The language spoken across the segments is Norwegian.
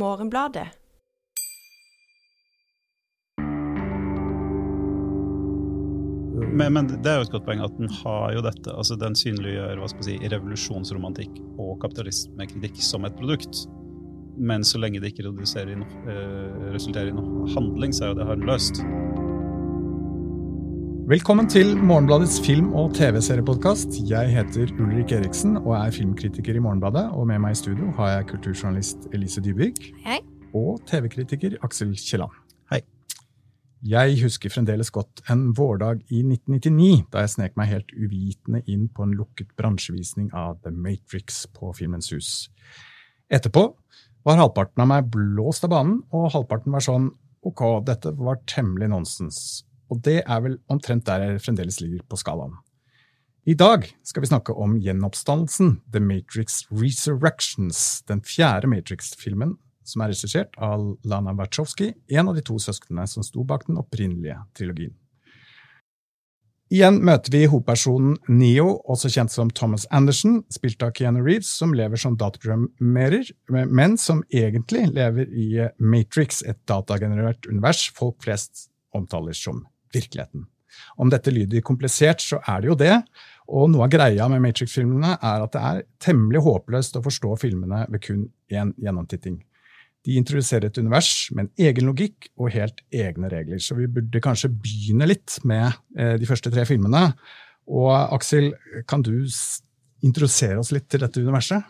Morgenbladet. Men, men, det er jo et godt poeng at den har jo dette. altså Den synliggjør hva skal si, revolusjonsromantikk og kapitalismekritikk som et produkt. Men så lenge det ikke uh, resulterer i noe handling, så er jo det harmløst. Velkommen til Morgenbladets film- og TV-seriepodkast. Jeg heter Ulrik Eriksen og er filmkritiker i Morgenbladet. Og med meg i studio har jeg kulturjournalist Elise Dybvik. Hei. Og TV-kritiker Aksel Kielland. Jeg husker fremdeles godt en vårdag i 1999, da jeg snek meg helt uvitende inn på en lukket bransjevisning av The Matrix på Filmens Hus. Etterpå var halvparten av meg blåst av banen, og halvparten var sånn ok, dette var temmelig nonsens. Og det er vel omtrent der jeg fremdeles ligger på skalaen. I dag skal vi snakke om gjenoppstandelsen, The Matrix Resurrections, den fjerde Matrix-filmen som er regissert av Lana Wachowski, en av de to søsknene som sto bak den opprinnelige trilogien. Igjen møter vi hovedpersonen Neo, også kjent som Thomas Anderson, spilt av Keanu Reeves, som lever som dataprogrammerer, men som egentlig lever i Matrix, et datagenerert univers folk flest omtaler som virkeligheten. Om dette lyder komplisert, så er det jo det. Og noe av greia med Matrix-filmene er at det er temmelig håpløst å forstå filmene ved kun én gjennomtitting. De introduserer et univers med en egen logikk og helt egne regler. Så vi burde kanskje begynne litt med eh, de første tre filmene. Og Aksel, kan du introdusere oss litt til dette universet?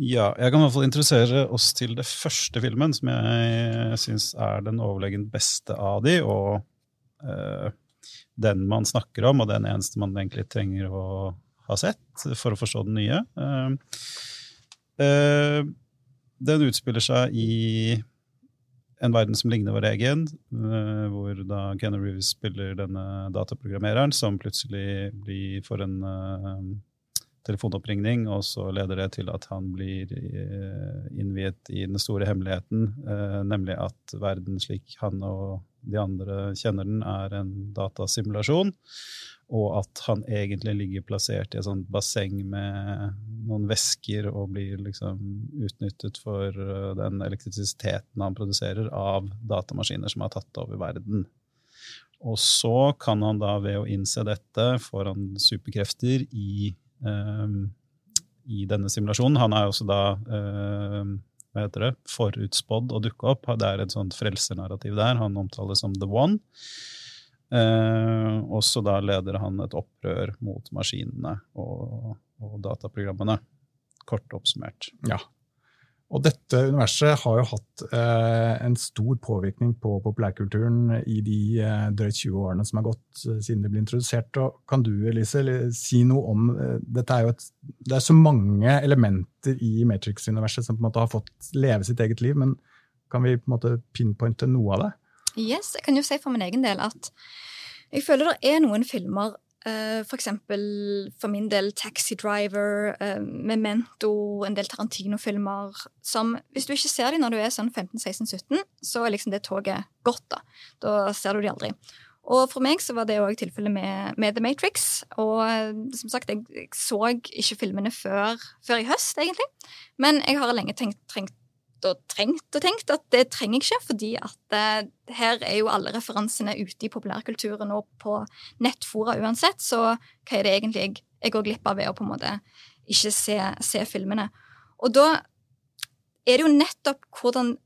Ja, jeg kan i hvert fall introdusere oss til det første filmen, som jeg syns er den overlegent beste av de, og den man snakker om, og den eneste man egentlig trenger å ha sett for å forstå den nye. Uh, uh, den utspiller seg i en verden som ligner vår egen, hvor da Kenny Reeves spiller denne dataprogrammereren som plutselig blir for en telefonoppringning, og så leder det til at han blir uh, innviet i den store hemmeligheten, nemlig at verden slik han og de andre kjenner den, er en datasimulasjon og at han egentlig ligger plassert i et sånt basseng med noen væsker og blir liksom utnyttet for uh, den elektrisiteten han produserer av datamaskiner som har tatt over verden. Og så kan han da ved å innse dette får han superkrefter i, i denne simulasjonen. Han er også da uh, hva heter det, forutspådd å dukke opp. Det er et sånt frelsernarrativ der. Han omtales som The One. Eh, og så da leder han et opprør mot maskinene og, og dataprogrammene. Kort oppsummert. Ja. Og dette universet har jo hatt eh, en stor påvirkning på populærkulturen i de eh, drøyt 20 årene som har gått eh, siden det ble introdusert. Og kan du Elise, si noe om eh, dette er jo et, Det er så mange elementer i Matrix-universet som på en måte har fått leve sitt eget liv, men kan vi på en måte pinpointe noe av det? Yes, jeg kan jo si for min egen del at jeg føler det er noen filmer for eksempel for min del Taxi Driver, uh, Memento, en del Tarantino-filmer som Hvis du ikke ser dem når du er sånn 15-16-17, så er liksom det toget gått. Da Da ser du dem aldri. Og for meg så var det òg tilfellet med, med, The Matrix. Og som sagt, jeg, jeg så ikke filmene før, før, i høst, egentlig. Men jeg har lenge tenkt, trengt og trengt og tenkt at det trenger jeg ikke, fordi at eh, her er jo alle referansene ute i populærkulturen og på nettfora uansett, så hva er det egentlig jeg, jeg går glipp av ved å på en måte ikke se, se filmene? Og da er det jo nettopp hvordan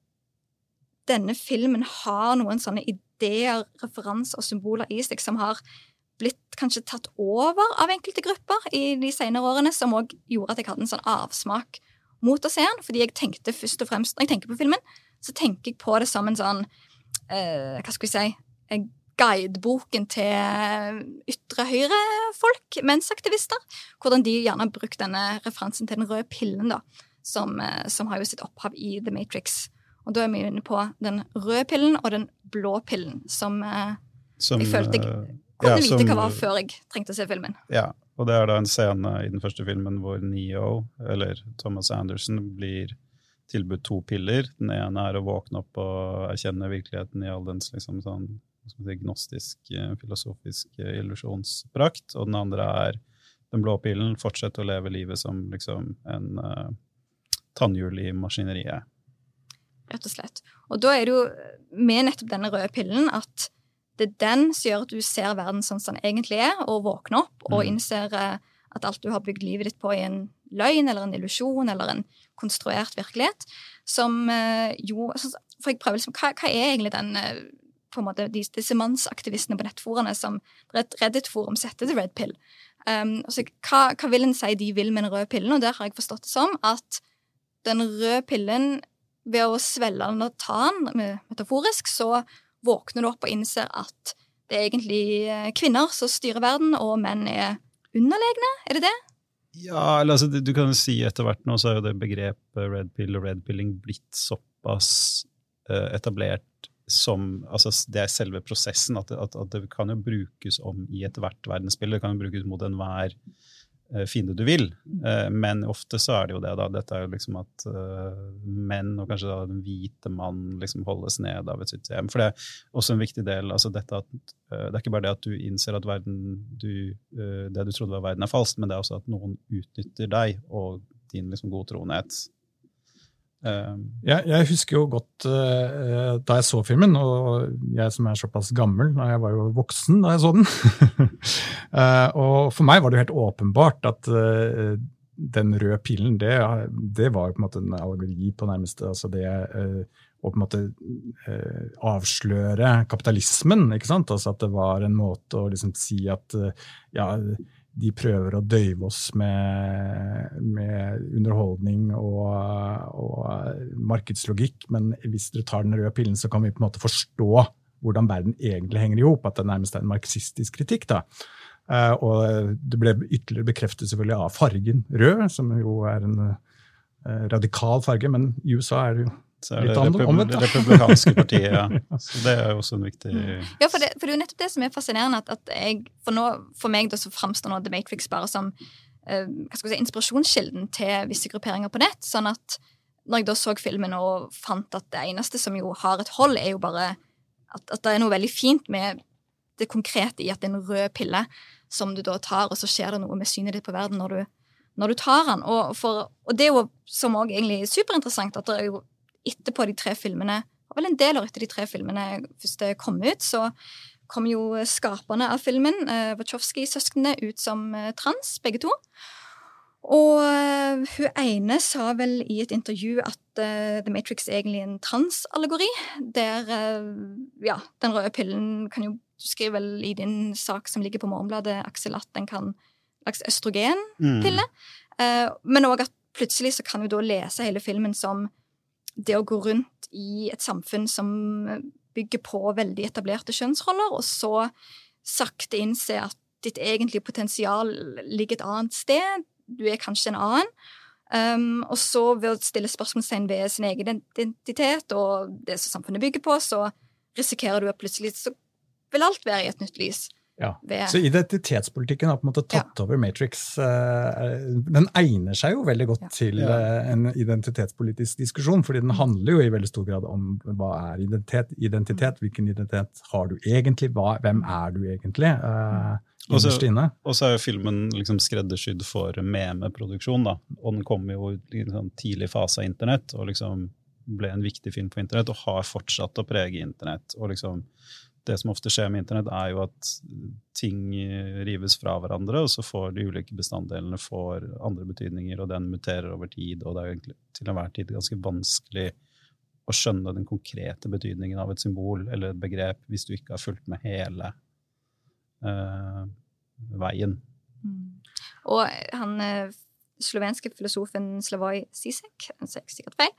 denne filmen har noen sånne ideer, referanser og symboler i seg som har blitt kanskje tatt over av enkelte grupper i de senere årene, som òg gjorde at jeg hadde en sånn avsmak mot å se den, fordi jeg tenkte først og fremst Når jeg tenker på filmen, så tenker jeg på det som en sånn eh, Hva skal vi si Guideboken til ytre høyre-folk, mensaktivister. Hvordan de gjerne har brukt denne referansen til den røde pillen, da, som, eh, som har jo sitt opphav i The Matrix. Og da er vi inne på den røde pillen og den blå pillen, som, eh, som jeg følte jeg eh, kunne ja, vite hva var før jeg trengte å se filmen. Ja, og det er da en scene i den første filmen hvor Neo, eller Thomas Anderson, blir tilbudt to piller. Den ene er å våkne opp og erkjenne virkeligheten i all dens liksom, sånn, si, gnostisk, eh, filosofisk eh, illusjonsprakt. Og den andre er den blå pillen, fortsette å leve livet som liksom, en uh, tannhjul i maskineriet. rett og slett. Og da er det jo med nettopp denne røde pillen at det er den som gjør at du ser verden sånn som den egentlig er, og våkner opp og Mm. innser eh, at alt du har bygd livet ditt på, er en løgn eller en illusjon eller en konstruert virkelighet. Som eh, jo altså, For jeg prøver liksom Hva, hva er egentlig den eh, på en måte, disse, mannsaktivistene på nettforene som Reddit-forum setter til Red Pill? Um, altså, hva, hva vil en si de vil med den røde pillen? Og der har jeg forstått det som at den røde pillen, ved å svelge den og ta den metaforisk, så våkner du opp og innser at det er egentlig eh, kvinner som styrer verden, og menn er underlegne. Er det det? Ja, eller altså, du kan jo si etter hvert nå så er jo det begrepet red pill og red pilling blitt såpass uh, etablert som altså Det er selve prosessen. At at, at det kan jo brukes om i ethvert verdensbilde. Det kan jo brukes mot enhver fiende du vil. Eh, men ofte så er det jo det, da. Dette er jo liksom at eh, menn, og kanskje da den hvite mann, liksom holdes ned av et system. For det er også en viktig del altså dette at eh, Det er ikke bare det at du innser at verden du, eh, det du trodde var verden, er falskt, men det er også at noen utnytter deg og din liksom godtroenhet. Um, Jeg, jeg husker jo godt uh, da jeg så filmen, og jeg som er såpass gammel, jeg var jo voksen da jeg så den. uh, og for meg var det jo helt åpenbart at uh, den røde pillen, det, det var jo på en måte en allegori på nærmeste. altså det å på en måte avsløre kapitalismen. ikke sant? Altså At det var en måte å liksom si at ja, de prøver å døyve oss med, med underholdning og, og markedslogikk, men hvis dere tar den røde pillen, så kan vi på en måte forstå hvordan verden egentlig henger i hop. At det nærmest er en marxistisk kritikk. da. Eh, og det ble ytterligere bekreftet selvfølgelig av fargen rød, som jo er en eh, radikal farge, men i USA er det jo så er det republi det republikanske partiet. Ja. Så det er jo også en viktig Ja, for det, for det er jo nettopp det som er fascinerende. At, at jeg, for, nå, for meg da så framstår nå The Matrix bare som eh, hva skal jeg si, inspirasjonskilden til visse grupperinger på nett. Sånn at når jeg da så filmen og fant at det eneste som jo har et hold, er jo bare at, at det er noe veldig fint med det konkrete i at det er en rød pille som du da tar, og så skjer det noe med synet ditt på verden når du, når du tar den. Og, for, og det er jo som også egentlig er superinteressant, at det er jo etterpå de tre filmene, og vel en del år etter de tre filmene først kom ut, så kom jo skaperne av filmen, eh, Wachowski-søsknene, ut som eh, trans, begge to. Og eh, hun ene sa vel i et intervju at uh, The Matrix er egentlig en transallegori, der uh, ja, den røde pillen kan jo Du skriver vel i din sak som ligger på Morgenbladet, Aksel, at den kan slags østrogenpille. Mm. Uh, men òg at plutselig så kan du da lese hele filmen som det å gå rundt i et samfunn som bygger på veldig etablerte kjønnsroller, og så sakte innse at ditt egentlige potensial ligger et annet sted. Du er kanskje en annen. Um, og så ved å stille spørsmålstegn ved sin egen identitet og det som samfunnet bygger på, så risikerer du at plutselig så vil alt være i et nytt lys. Ja. Så identitetspolitikken har på en måte tatt over Matrix. eh, Den egner seg jo veldig godt Ja. til eh, en identitetspolitisk diskusjon, fordi den handler jo i veldig stor grad om hva er identitet, identitet hvilken identitet har du egentlig, hva, hvem er du egentlig, uh, Og så- Og så er jo filmen liksom skreddersydd for memeproduksjon. da. Og den kom jo i en sånn tidlig fase av internett og liksom ble en viktig film på internett og har fortsatt å prege internett. Og liksom det som ofte skjer med internett, er jo at ting rives fra hverandre, og så får de ulike bestanddelene får andre betydninger, og den muterer over tid. Og det er egentlig til enhver tid ganske vanskelig å skjønne den konkrete betydningen av et symbol eller et begrep hvis du ikke har fulgt med hele uh, veien. Mm. Og han eh, slovenske filosofen Slavoj Sisek, han sier sikkert feil,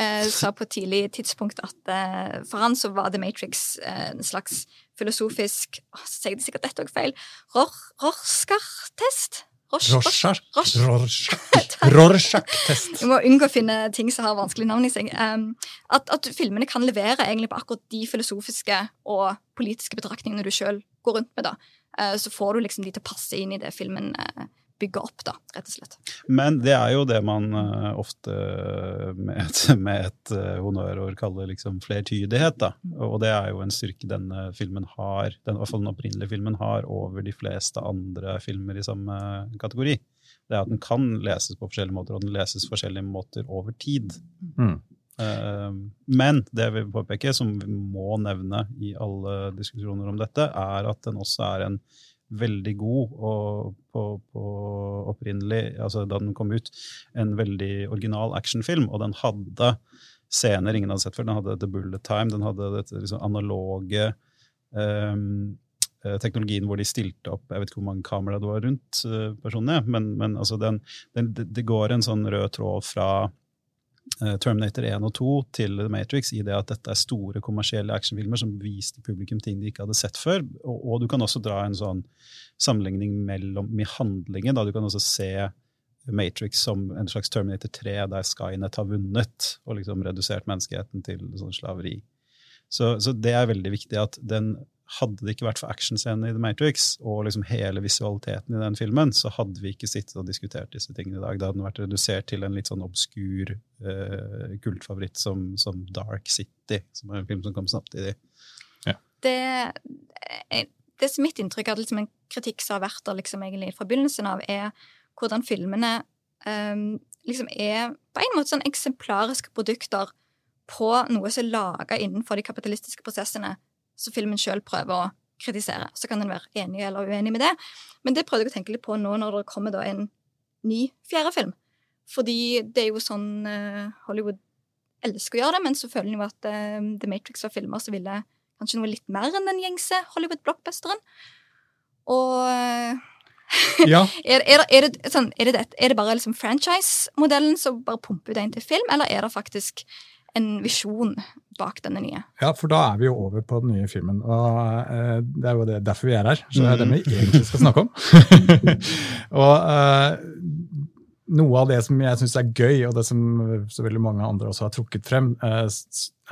eh, sa på et tidlig tidspunkt at eh, for han så var The Matrix eh, en slags filosofisk å, Så sier jeg det sikkert dette òg feil. Rorschach. Rorschach-test. Du må unngå å finne ting som har vanskelig navn i seg. Um, at, at filmene kan levere egentlig på akkurat de filosofiske og politiske betraktningene du sjøl går rundt med. da. Uh, så får du liksom de til å passe inn i det filmen uh, bygger opp, da, rett og slett. Men det er jo det man eh, ofte med et, med et eh, honnørord kaller liksom flertydighet. Da. Og det er jo en styrke denne filmen har, den, i hvert fall den opprinnelige filmen har over de fleste andre filmer i samme kategori. Det er at den kan leses på forskjellige måter, og den leses forskjellige måter over tid. Mm. Eh, men det vi påpeker, som vi må nevne i alle diskusjoner om dette, er at den også er en veldig god og på, på opprinnelig, altså da den kom ut, en veldig original actionfilm. Og den hadde scener ingen hadde sett før. Den hadde The Bullet Time, den hadde dette liksom analoge um, teknologien hvor de stilte opp Jeg vet ikke hvor mange kameraer det var rundt uh, personene, men, men altså den, den, det går en sånn rød tråd fra Terminator 1 og 2 til The Matrix i det at dette er store kommersielle actionfilmer som viste publikum ting de ikke hadde sett før. Og, og du kan også dra en sånn sammenligning mellom med handlingen. da Du kan også se Matrix som en slags Terminator 3, der Skynet har vunnet og liksom redusert menneskeheten til sånn slaveri. Så, så, det er veldig viktig at den hadde det ikke vært for actionscenene i The Matrix og liksom hele visualiteten i den filmen, så hadde vi ikke sittet og diskutert disse tingene i dag. Da hadde den vært redusert til en litt sånn obskur eh, kultfavoritt som, som, Dark City, som er en film som kom samtidig. Ja. Det, eh, det som mitt inntrykk er liksom en kritikk som har vært der liksom egentlig fra begynnelsen av, er hvordan filmene um, liksom er på en måte sånn eksemplariske produkter på noe som er laga innenfor de kapitalistiske prosessene som filmen sjøl prøver å kritisere. Så kan en være enig eller uenig med det. Men det prøvde jeg å tenke litt på nå når det kommer da en ny fjerde film. Fordi det er jo sånn uh, Hollywood elsker å gjøre det, men så føler en jo at uh, The Matrix var filmer som ville kanskje noe litt mer enn den gjengse Hollywood-blockbusteren. Og uh, ja. er, er, er, det, sånn, er, det, er, det, bare liksom franchise-modellen som bare pumper ut en til film, eller er det faktisk en visjon bak denne nye? Ja, for da er vi jo over på den nye filmen. Og uh, det er jo det, derfor vi er her. Så det er det vi mm. egentlig skal snakke om. og uh, noe av det som jeg syns er gøy, og det som så veldig mange andre også har trukket frem, uh,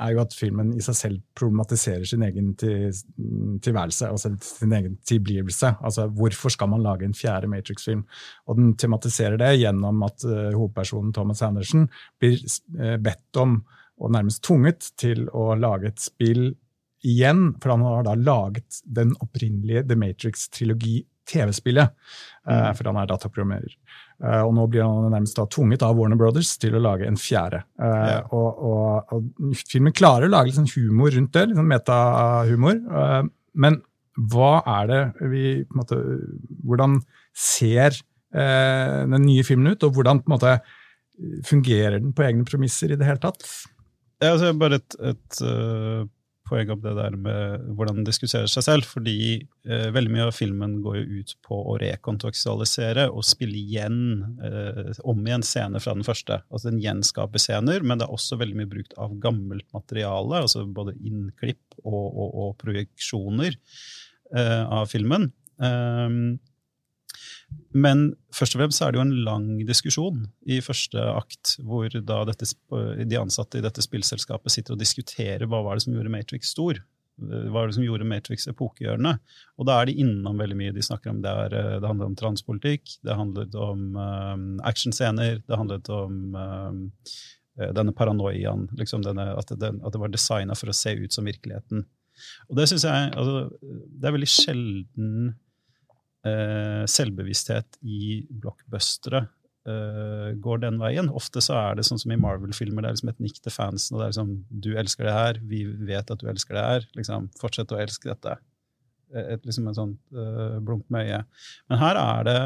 er jo at filmen i seg selv problematiserer sin egen tilværelse, altså sin egen tilblivelse. Altså, hvorfor skal man lage en fjerde Matrix-film? Og den tematiserer det gjennom at hovedpersonen Thomas Anderson blir bedt om, og nærmest tvunget, til å lage et spill igjen, for han har da laget den opprinnelige The Matrix-trilogi TV-spillet, Mm. for han er dataprogrammerer. Uh, og nå blir han nærmest da tvunget av Warner Brothers til å lage en fjerde. Uh, ja. og, og, og, filmen klarer å lage litt sånn humor rundt det, litt sånn metahumor. Men hva er det vi på en måte, Hvordan ser den nye filmen ut, og hvordan på en måte fungerer den på egne premisser i det hele tatt? Altså, bare et, et poeng om det der med hvordan den diskuterer seg selv. Fordi uh, veldig mye av filmen går jo ut på å rekontekstualisere og spille igjen uh, om igjen scener fra den første. Altså Den gjenskaper scener, men det er også veldig mye brukt av gammelt materiale. altså Både innklipp og, og, og projeksjoner av filmen. Um, men først og fremst er det jo en lang diskusjon i første akt, hvor da dette, de ansatte i dette spillselskapet sitter og diskuterer hva var det som gjorde Matrix stor. Hva var det som gjorde Matrix epokegjørende? Og da er de innom veldig mye. De snakker om Det, er, det handler om transpolitikk, det handlet om um, actionscener, det handlet om um, denne paranoiaen. Liksom denne, at, det, at, det, var designa for å se ut som virkeligheten. Og det syns jeg altså, Det er veldig sjelden eh, selvbevissthet i blockbustere eh, går den veien. Ofte så er det sånn som i Marvel-filmer, det er liksom et nikk til fansen. og det er liksom, Du elsker det her, vi vet at du elsker det her. liksom, Fortsett å elske dette. Et, liksom en sånn uh, blunk med øyet. Men her er det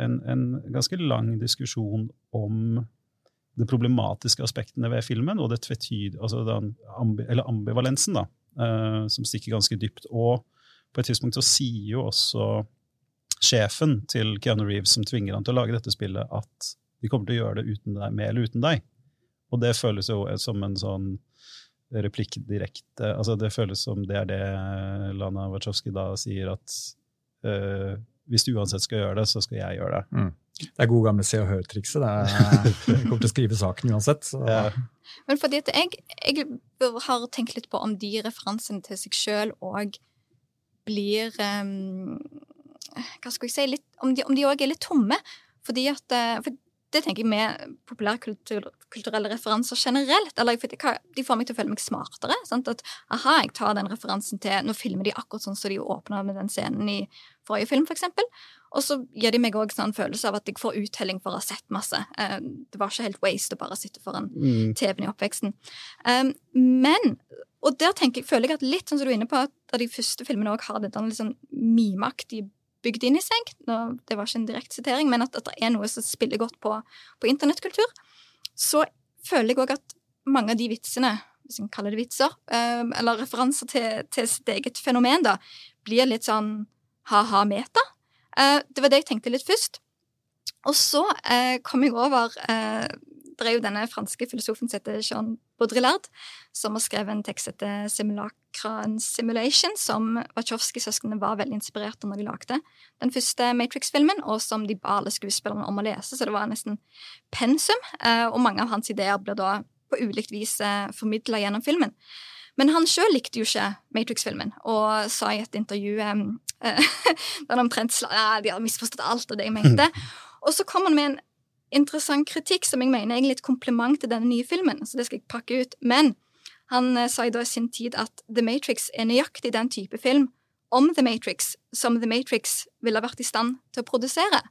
en, en ganske lang diskusjon om de problematiske aspektene ved filmen, og det tvetyd, altså den ambi, eller ambivalensen, da, uh, som stikker ganske dypt. Og på et tidspunkt så sier jo også sjefen til Keanu Reeves som tvinger han til å lage dette spillet, at de kommer til å gjøre det uten deg, med eller uten deg. Og det føles jo som en sånn replikk direkte altså Det føles som det er det Lana Wachowski da sier, at uh, hvis du uansett skal gjøre det, så skal jeg gjøre det. Mm. Det er gode gamle Se og Hør-trikset. Jeg kommer til å skrive saken uansett. Ja. Men fordi at jeg, jeg, har tenkt litt på om de referansene til seg sjøl òg blir um, hva skal jeg si, litt, om de òg er litt tomme. Fordi at eh, for det tenker jeg med populærkulturelle referanser generelt. eller De får meg til å føle meg smartere. Sant? At aha, jeg tar den referansen til Nå filmer de akkurat sånn som de åpna med den scenen i forrige film, for eksempel. Og så gir de meg òg sånn følelse av at jeg får uttelling for å ha sett masse. Eh, det var ikke helt waste å bare sitte foran mm. TV-en i oppveksten. Um, men Og der tenker jeg, føler jeg at litt sånn som du er inne på, at de første filmene òg har denne sånn mimeaktige bygd inn i seg. Det var ikke en direkte sitering, men at, at, det er noe som spiller godt på, på internettkultur. Så føler jeg òg at mange av de vitsene, hvis en kaller det vitser, eh, eller referanser til, til, sitt eget fenomen, da, blir litt sånn ha-ha meta. Eh, det var det jeg tenkte litt først. Og så eh, kom jeg over Det er jo denne franske filosofen som heter Jean Baudrillard, som har skrevet en tekst etter Simulacra and Simulation, som Wachowski-søsknene var veldig inspirert av når de lagde den første Matrix-filmen, og som de ba alle skuespillerne om å lese, så det var nesten pensum. Eh, og mange av hans ideer blir da på ulikt vis eh, formidla gjennom filmen. Men han sjøl likte jo ikke Matrix-filmen, og sa i et intervju um, der han omtrent ja, de har misforstått alt av det jeg mente. Og så kom han med en interessant kritikk som jeg mener er litt kompliment til denne nye filmen. så det skal jeg pakke ut. Men han uh, sa i sin tid at The Matrix er nøyaktig den type film om The Matrix som The Matrix ville vært i stand til å produsere.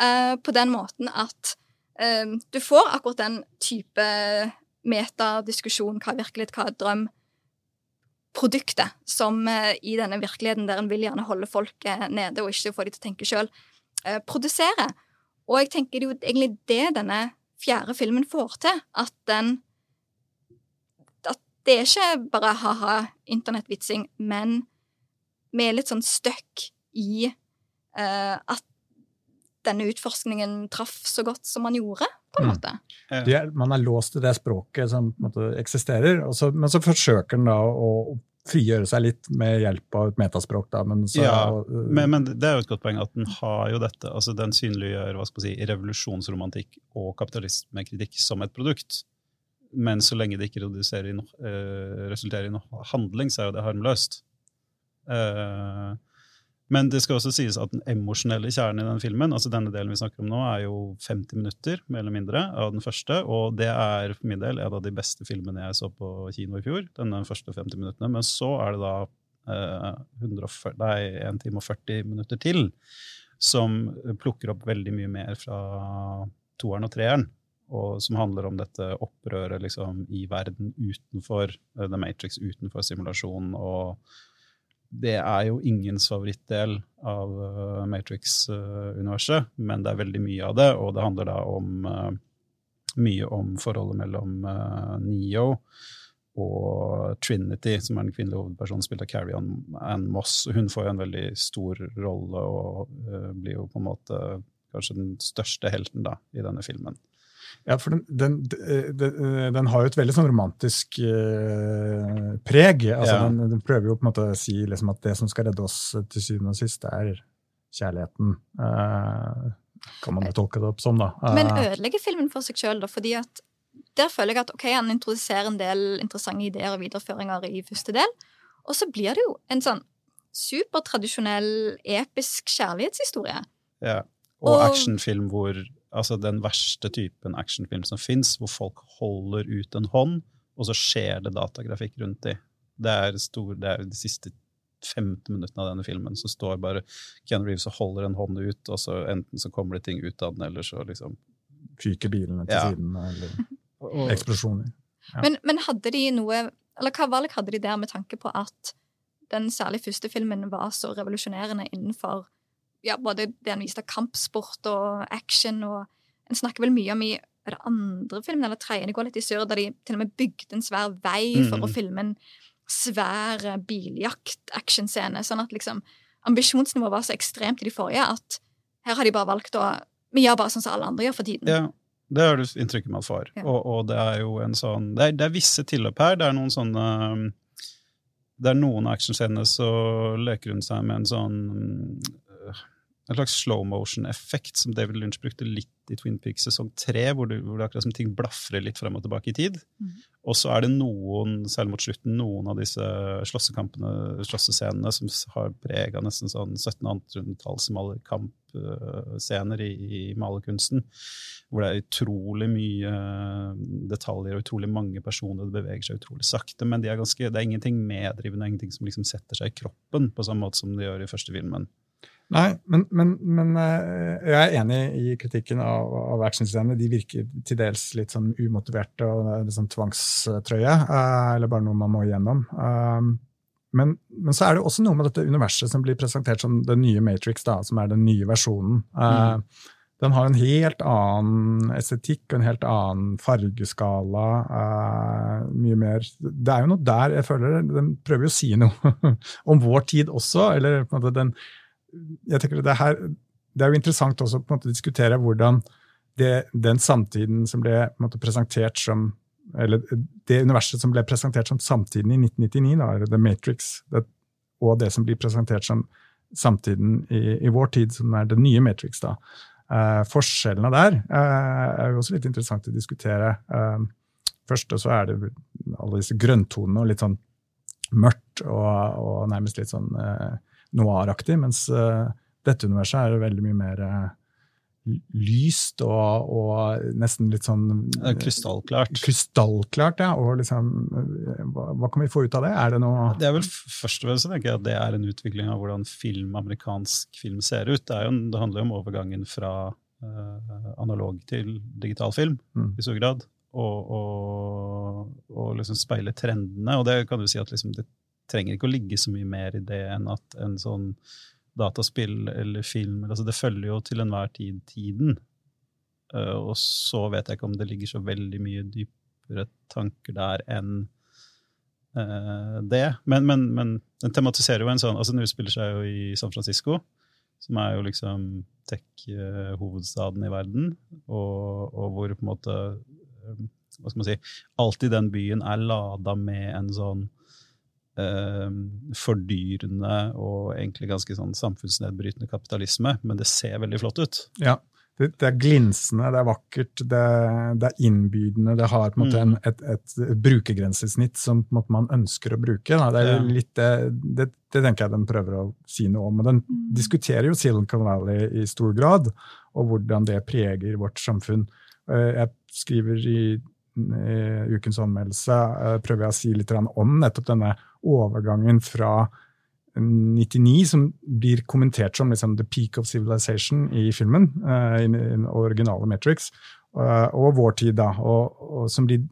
Uh, på den måten at uh, du får akkurat den type metadiskusjon, hva er virkelighet, hva er drøm, produktet som i denne virkeligheten der en vil gjerne holde folk nede og ikke få de til å tenke sjøl, produserer. Og jeg tenker det er jo egentlig det denne fjerde filmen får til. At den At det er ikke bare ha-ha internettvitsing, men vi er litt sånn stuck i uh, at denne utforskningen traff så godt som man gjorde, på en mm. måte. Er, man er låst til det språket som måte, eksisterer, så, men så forsøker den da å frigjøre seg litt med hjelp av et metaspråk. Da, men, så, ja, men, men, det er jo et godt poeng at den har jo dette, altså den synliggjør hva skal si, revolusjonsromantikk og kapitalismekritikk som et produkt. Men så lenge det ikke i no, uh, resulterer i noe handling, så er jo det harmløst. Uh, men det skal også sies at den emosjonelle kjernen i den filmen, altså denne delen vi snakker om nå, er jo 50 minutter mer eller mindre av den første. Og det er for min del en av de beste filmene jeg så på kino i fjor. denne første 50 minuttene. Men så er det da eh, 140, nei, 1 time og 40 minutter til som plukker opp veldig mye mer fra toeren og treeren. Og som handler om dette opprøret liksom, i verden utenfor uh, The Matrix, utenfor simulasjonen. og det er jo ingens favorittdel av uh, Matrix-universet, men det er veldig mye av det, og det handler da om uh, mye om forholdet mellom uh, Neo og Trinity, som er den kvinnelige hovedpersonen, spilt av Carrie Ann Moss. Hun får jo en veldig stor rolle og blir jo på en måte kanskje den største helten da, i denne filmen. Ja, for den, den, den, den, har jo et veldig sånn romantisk uh, preg. Altså, ja. den, prøver jo på en måte å si liksom, at det som skal redde oss til syvende og sist, er kjærligheten. Uh, kan man jo tolke det opp som, da. Uh, Men ødelegger filmen for seg sjøl, da? fordi at der føler jeg at ok, han introduserer en del interessante ideer og videreføringer i første del, og så blir det jo en sånn supertradisjonell, episk kjærlighetshistorie. Ja. Og, og actionfilm hvor altså den verste typen actionfilm som fins, hvor folk holder ut en hånd, og så skjer det datagrafikk rundt dem. Det er, stor, det er de siste 15 minuttene av denne filmen så står bare Ken Reeves og holder en hånd ut, og så enten så kommer det ting ut av den, eller så liksom Fyker bilene til ja. siden, eller eksplosjoner. Ja. Men, men, hadde de noe Eller hva valg hadde de der med tanke på at den særlig første filmen var så revolusjonerende innenfor ja, både det han viste av kampsport og action, og en snakker vel mye om i er det andre filmen eller tredje, går litt i surr, der de til og med bygde en svær vei for mm. å filme en svær biljakt-actionscene. Sånn at liksom ambisjonsnivået var så ekstremt i de forrige at her har de bare valgt å Vi gjør bare sånn som alle andre gjør for tiden. Ja. Det har du inntrykket med at får. Ja. Og, og, det er jo en sånn det er, det er visse tilløp her. Det er noen sånne Det er noen actionscener så leker hun seg med en sånn en slags slow motion-effekt som David Lynch brukte litt i Twin Peaks sesong tre, hvor, hvor, det akkurat som ting blafrer litt frem og tilbake i tid. Mm. Og så er det noen, særlig mot slutten, noen av disse slåssekampene, slåssescenene som har preg av nesten sånn 1700-tallsmalerkampscener i, i malerkunsten. Hvor det er utrolig mye detaljer og utrolig mange personer. Det beveger seg utrolig sakte, men de er ganske, det er ingenting meddrivende, ingenting som liksom setter seg i kroppen på samme måte som det gjør i første filmen. Nei, men, men, men, eh, jeg er enig i kritikken av, av actionscenene. De virker til dels litt sånn umotiverte og litt sånn tvangstrøye. Uh, eller bare noe man må igjennom. Uh, men, men, så er det også noe med dette universet som blir presentert som den nye Matrix, da, som er den nye versjonen. Uh, mm. Den har en helt annen estetikk og en helt annen fargeskala. mye mer Det er jo noe der jeg føler den prøver jo å si noe om vår tid også. eller på en måte den jeg tenker det, her, det er jo interessant også å diskutere hvordan det, den samtiden som ble måte, presentert som eller det universet som ble presentert som samtiden i 1999, da, eller The Matrix, det, og det som blir presentert som samtiden i, i, vår tid, som er det nye Matrix. da. Eh, forskjellene der eh, er jo også litt interessant å diskutere. Eh, først så er det alle disse grønntonene og litt sånn mørkt og, og nærmest litt sånn eh, noir-aktig, mens uh, dette universet er veldig mye mer uh, lyst og, og, nesten litt sånn Krystallklart. Krystallklart, ja. Og liksom, hva, hva, kan vi få ut av det? Er det noe Det er vel først og fremst tenker jeg at det er en utvikling av hvordan film, amerikansk film ser ut. Det, jo, det handler jo om overgangen fra uh, analog til digital film mm. i stor grad. Og, og, og, liksom speile trendene. Og det kan du si at liksom det trenger ikke å ligge så mye mer i det enn at en sånn dataspill eller film altså Det følger jo til enhver tid tiden. Uh, og så vet jeg ikke om det ligger så veldig mye dypere tanker der enn uh, det. Men, men, men, den tematiserer jo en sånn altså Den utspiller seg jo i San Francisco, som er jo liksom tech-hovedstaden i verden, og, og, hvor på en måte hva skal man si, Alltid den byen er lada med en sånn eh, fordyrende og egentlig ganske sånn samfunnsnedbrytende kapitalisme, men det ser veldig flott ut. Ja, det, det er glinsende, det er vakkert, det, det er innbydende. Det har på en måte mm. et, et, et, brukergrensesnitt som måte, man ønsker å bruke. Da. Det er ja. litt det, det, det, tenker jeg den prøver å si noe om. Og den mm. diskuterer jo Silicon Valley i stor grad, og hvordan det preger vårt samfunn. Eh, jeg skriver i i ukens anmeldelse eh, prøver jeg å si litt om nettopp denne overgangen fra 99, som blir kommentert som liksom, the peak of civilization i filmen, uh, i den originale Matrix, uh, og vår tid, da, og, og som blir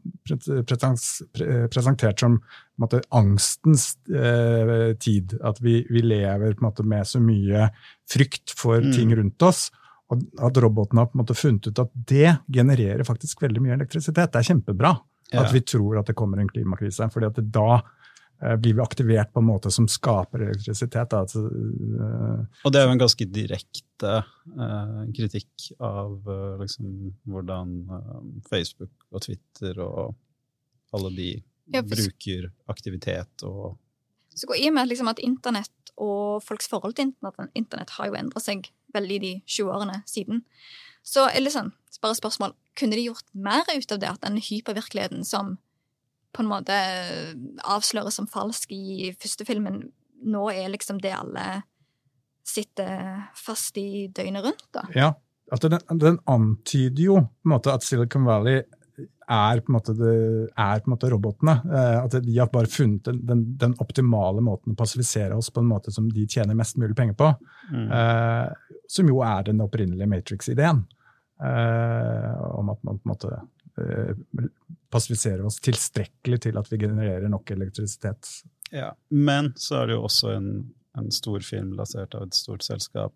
presentert som måte, angstens uh, tid. At vi, vi lever måte, med så mye frykt for mm. ting rundt oss. Og at robotene har på en måte funnet ut at det genererer faktisk veldig mye elektrisitet. Det er kjempebra ja. at vi tror at det kommer en klimakrise. fordi at det, da Eh, blir vi aktivert på en måte som skaper elektrisitet. Altså, og det er jo en ganske direkte uh, kritikk av uh, liksom, hvordan uh, Facebook og Twitter og alle de ja, bruker aktivitet og Så går i med liksom, at internett og folks forhold til internett, internett har jo endra seg veldig de 20 årene siden. Så liksom, bare spørsmål, kunne de gjort mer ut av det at den hypervirkeligheten som på en måte avsløres som falsk i første filmen, nå er liksom det alle sitter fast i døgnet rundt, da. Ja, altså den, den antyder jo på en måte at Silicon Valley er på en måte, det, er på en måte robotene. Eh, at de har bare funnet den, den, den, optimale måten å passifisere oss på en måte som de tjener mest mulig penger på. Mm. Eh, som jo er den opprinnelige Matrix-ideen. Eh, om at man på en måte Eh, passivisere oss tilstrekkelig til at vi genererer nok elektrisitet. Ja, Men så er det jo også en, en stor film lansert av et stort selskap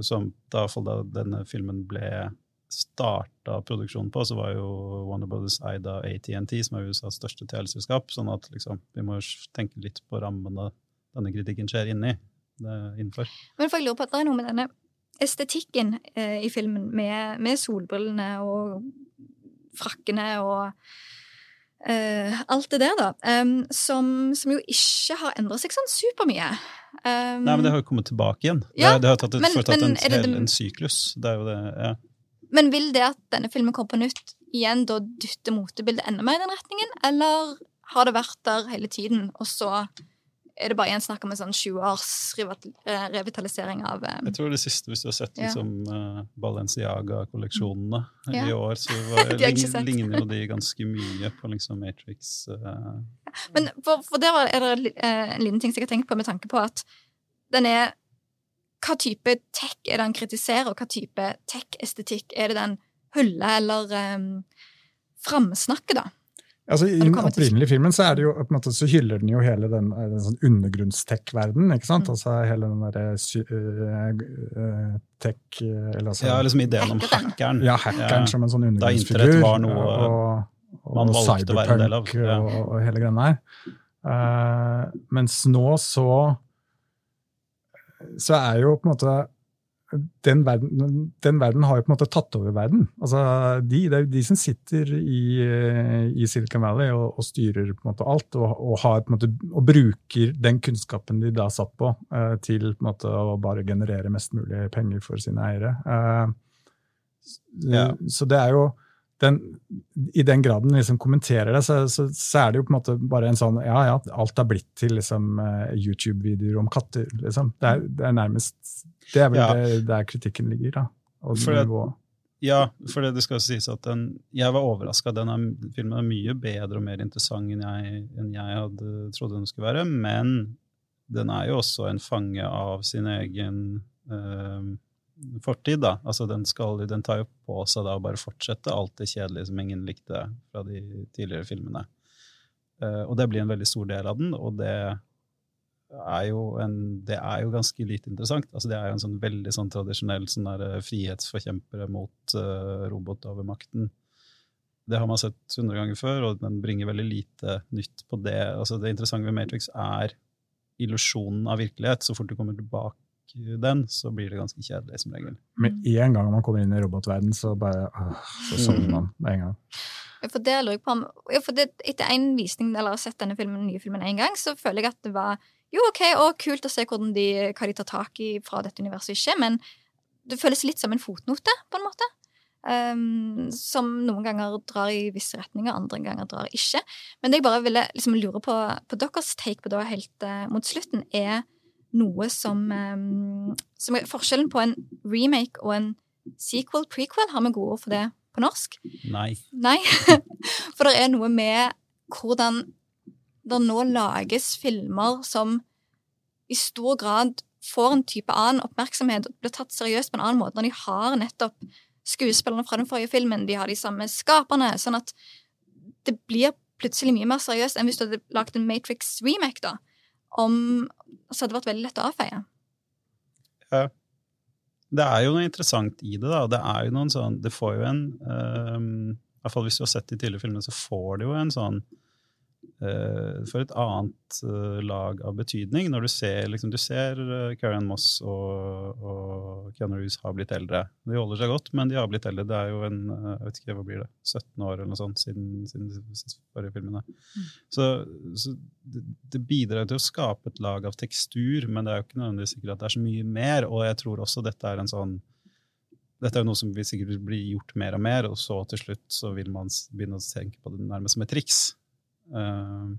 som da, da denne filmen ble starta produksjonen på, så var jo Warner Brothers eid av ATNT, som er USAs største teleselskap. Sånn at liksom, vi må tenke litt på rammene denne kritikken skjer inni. innenfor. Men for jeg lurer på at det er noe med denne estetikken eh, i filmen, med, med solbrillene og frakkene og uh, alt det der, da. Um, som, som, jo ikke har endra seg sånn supermye. Um, Nei, men det har jo kommet tilbake igjen. Ja, det, har, det har tatt, men, tatt men, en, hel, en syklus. Det er jo det, ja. Men vil det at denne filmen kommer på nytt, igjen da dytte motebildet enda mer i den retningen, eller har det vært der hele tiden, og så er det bare én snakk om en sånn 20 års eh, revitalisering av um... Jeg tror det siste, hvis du har sett liksom, uh, Balenciaga-kolleksjonene ja. i år, så var, ligner jo de ganske mye på liksom Matrix. Uh... Men for, for der er det en liten ting som jeg har tenkt på med tanke på at den er Hva type tech er det han kritiserer, og hva type tech-estetikk er det den hyller eller um, framsnakker, da? Altså, I den opprinnelige filmen så, er det jo, på en måte, så hyller den jo hele den, den sånn undergrunnstech-verdenen. ikke sant? Mm. Altså hele den derre uh, tech altså, Ja, liksom ideen om hackeren. Ja, hackeren ja. som en sånn undergrunnsfigur. Da internett var noe og, og man valgte å være en del av. Ja. Og, og, hele greia der. Uh, mens nå så så er jo på en måte den verden, den verden, har jo på en måte tatt over verden. Altså, de, det er jo de som sitter i, i Silicon Valley og, og, styrer på en måte alt, og, og, har, på en måte, og, bruker den kunnskapen de da satt på, uh, til på en måte, å bare generere mest mulig penger for sine eiere. Uh, ja. Så det er jo den, I den graden liksom kommenterer det, så, så, så, er det jo på en måte bare en sånn Ja, ja, alt har blitt til liksom, uh, YouTube-videoer om katter. Liksom. Det, er, det, er, nærmest Det er vel ja. det, der kritikken ligger. da. For det, ja, for det, det skal sies at den, jeg var overraska. Denne filmen er mye bedre og mer interessant enn jeg, enn jeg hadde trodd den skulle være. Men den er jo også en fange av sin egen øh, fortid. da. Altså den, skal, den, tar jo på seg da å bare fortsette alt det kjedelige som ingen likte fra de tidligere filmene. Uh, og det blir en veldig stor del av den, og det er jo, en, det er jo ganske lite interessant. Altså det er jo en sånn veldig sånn tradisjonell sånn der, uh, frihetsforkjempere mot uh, robotovermakten. Det har man sett hundre ganger før, og den bringer veldig lite nytt på det. Altså det interessante ved Matrix er illusjonen av virkelighet. Så fort du kommer tilbake den, så blir det ganske kjedelig som regel. Med en gang man kommer inn i robotverden, så bare øh, så sovner man med en gang. For det lurer jeg på om, for det, Etter en visning, eller har sett denne filmen, nye filmen én gang, så føler jeg at det var jo ok og kult å se hvordan de, hva de tar tak i fra dette universet ikke, men det føles litt som en fotnote, på en måte. Um, som noen ganger drar i visse retninger, andre ganger drar ikke. Men det jeg bare ville liksom lure på, på deres take på det helt uh, mot slutten, er noe som, um, som er Forskjellen på en remake og en sequel, prequel, har vi gode ord for det på norsk? Nei. Nei. For det er noe med hvordan det nå lages filmer som i stor grad får en type annen oppmerksomhet og blir tatt seriøst på en annen måte når de har nettopp skuespillerne fra den forrige filmen, de har de samme skaperne, sånn at det blir plutselig mye mer seriøst enn hvis du hadde lagd en Matrix remake, da om Så hadde det vært veldig lett å avfeie. Ja. Det er jo noe interessant i det, da. Det er jo noen sånn Det får jo en um, I hvert fall hvis du har sett de tidligere filmene, så får det jo en sånn for et annet uh, lag av betydning. Når du ser, liksom, du ser uh, Karen Moss og, og Keanu Reeves har blitt eldre. De holder seg godt, men de har blitt eldre. Det er jo en jeg vet ikke, hva blir det, 17 år eller noe sånt siden, siden de forrige filmene. Mm. Så, så det, det, bidrar til å skape et lag av tekstur, men det er jo ikke nødvendigvis sikkert at det er så mye mer. Og jeg tror også dette er en sånn dette er jo noe som vil sikkert bli gjort mer og mer, og så til slutt så vil man begynne å tenke på det nærmest som et triks. Uh,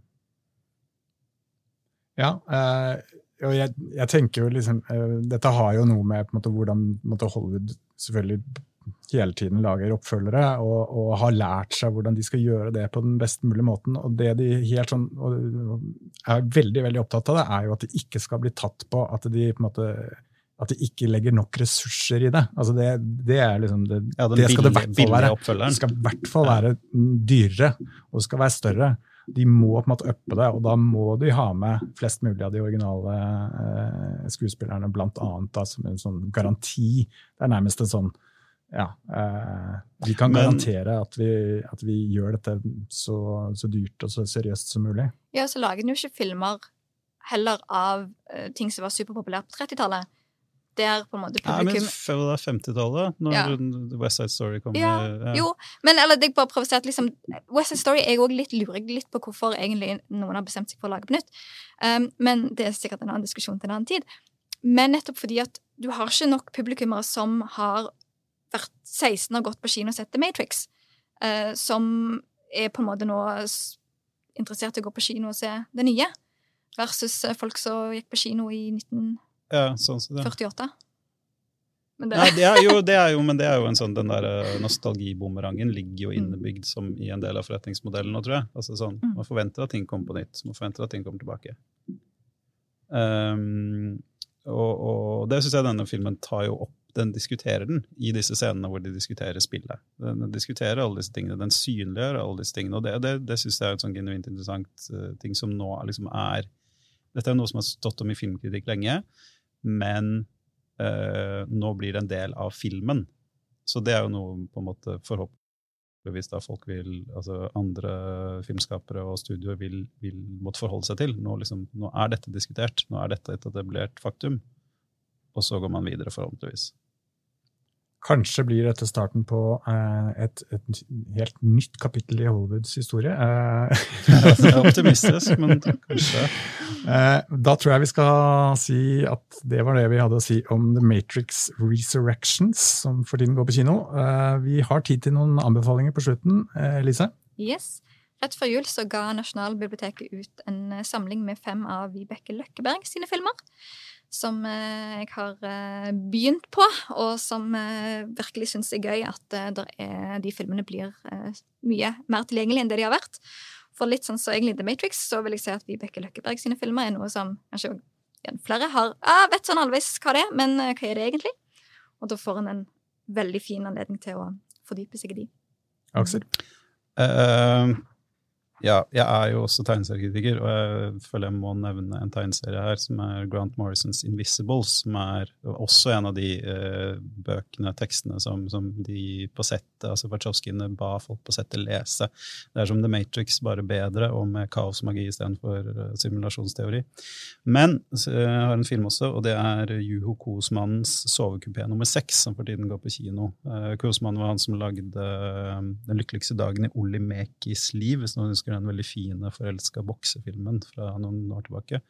ja, uh, og jeg, jeg, tenker jo liksom uh, Dette har jo noe med måte, hvordan måte, Hollywood selvfølgelig hele tiden lager oppfølgere og, og, har lært seg hvordan de skal gjøre det på den best mulige måten. Og det de helt sånn, er veldig veldig opptatt av, det er jo at de ikke skal bli tatt på at de på en måte at de ikke legger nok ressurser i det. Altså det, det er liksom det, ja, det skal det i hvert fall være. Det skal i hvert fall være dyrere, og det skal være større de må på en måte uppe det, og da må de ha med flest mulig av de originale eh, skuespillerne, blant annet da, som en sånn garanti. Det er nærmest en sånn ja, eh, Vi kan Men, garantere at vi, at vi, gjør dette så, så, dyrt og så seriøst som mulig. Ja, så lager den jo ikke filmer heller av uh, ting som var superpopulært på 30-tallet der på en måte publikum Nei, men 50-tallet, når ja. West Side Story kom? Ja, ja. Jo, men eller, jeg bare prøver å si at liksom, West Side Story er òg litt lurer litt på hvorfor egentlig noen har bestemt seg for å lage på nytt. Um, men det er sikkert en annen diskusjon til en annen tid. Men nettopp fordi at du har ikke nok publikummere som har vært 16 og gått på kino og sett The Matrix, uh, som er på en måte nå interessert i å gå på kino og se det nye, versus eh, folk som gikk på kino i 1948. Ja, sånn så det. 48? Men det, Nei, det er jo, det er jo, men det er jo en sånn, den der nostalgibomerangen nostalgibumerangen ligger jo innebygd som i en del av forretningsmodellen nå, tror jeg. Altså sånn, Mm. Man forventer at ting kommer på nytt. Man forventer at ting kommer tilbake. Um, og, og det syns jeg denne filmen tar jo opp. Den diskuterer den i disse scenene hvor de diskuterer spillet. Den diskuterer alle disse tingene, den synliggjør alle disse tingene. Og det, det, det syns jeg er et sånn genuint interessant eh, ting som nå liksom er Dette er noe som har stått om i filmkritikk lenge, men eh, nå blir det en del av filmen. Så det er jo noe på en måte forhåpentligvis da folk vil, altså andre filmskapere og studioer vil, vil måtte forholde seg til. Nå, liksom, nå er dette diskutert, nå er dette et etablert faktum. Og så går man videre, forhåpentligvis. Kanskje blir dette starten på eh, et, et helt nytt kapittel i Hollywoods historie. Eh, Jeg er optimistisk, men kanskje eh, da tror jeg vi skal si at det var det vi hadde å si om The Matrix Resurrections, som for tiden går på kino. Eh, vi har tid til noen anbefalinger på slutten. Eh, Lise? yes. Rett før jul så ga Nasjonalbiblioteket ut en samling med fem av Vibeke Løkkeberg sine filmer. Som eh, jeg har eh, begynt på, og som eh, virkelig syns er gøy at er, de filmene blir mye mer tilgjengelige enn det de har vært. For litt sånn så egentlig The Matrix, så vil jeg si at Vibeke Løkkeberg sine filmer er noe som kanskje igjen, flere har ah, vet sånn halvveis hva det er, men hva er det egentlig? Og da får en en veldig fin anledning til å fordype seg i de. Aksel? Eh, ja, jeg er jo også tegneseriekritiker, og jeg føler jeg må nevne en tegneserie her som er Grant Morrisons 'Invisibles', som er også en av de eh, bøkene, tekstene, som, som de på settet, altså Wachowskiene, ba folk på settet lese. Det er som The Matrix, bare bedre, og med kaosmagi istedenfor uh, simulasjonsteori. Men så, jeg har en film også, og det er Juho Kosmannens 'Sovekupé nummer seks', som for tiden går på kino. Uh, Kosmann var han som lagde uh, 'Den lykkeligste dagen i Olli Mekis liv', hvis noen husker den veldig fine forelska boksefilmen fra noen år tilbake.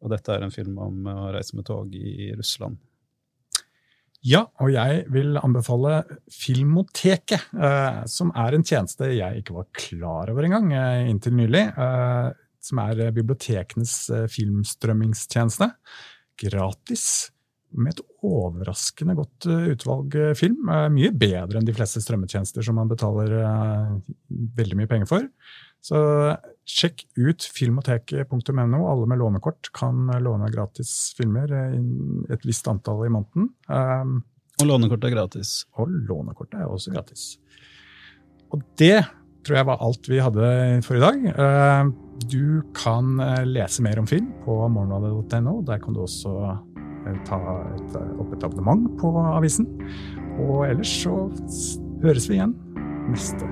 Og dette er en film om å reise med tog i Russland. Ja, og jeg vil anbefale Filmoteket, eh, som er en tjeneste jeg ikke var klar over engang eh, inntil nylig. Eh, som er eh, bibliotekenes eh, filmstrømmingstjeneste. Gratis. Med et overraskende godt eh, utvalg eh, film. Eh, mye bedre enn de fleste strømmetjenester som man betaler eh, veldig mye penger for. Så sjekk ut filmoteket.no. Alle med lånekort kan låne gratis filmer, eh, et visst antall i måneden. Um, Og lånekort er gratis. og lånekortet er også gratis. Og det tror jeg var alt vi hadde for i dag. Eh, Du kan eh, lese mer om film på morgenbladet.no. Der kan du også eh, ta et, opp et abonnement på avisen. Og ellers så høres vi igjen neste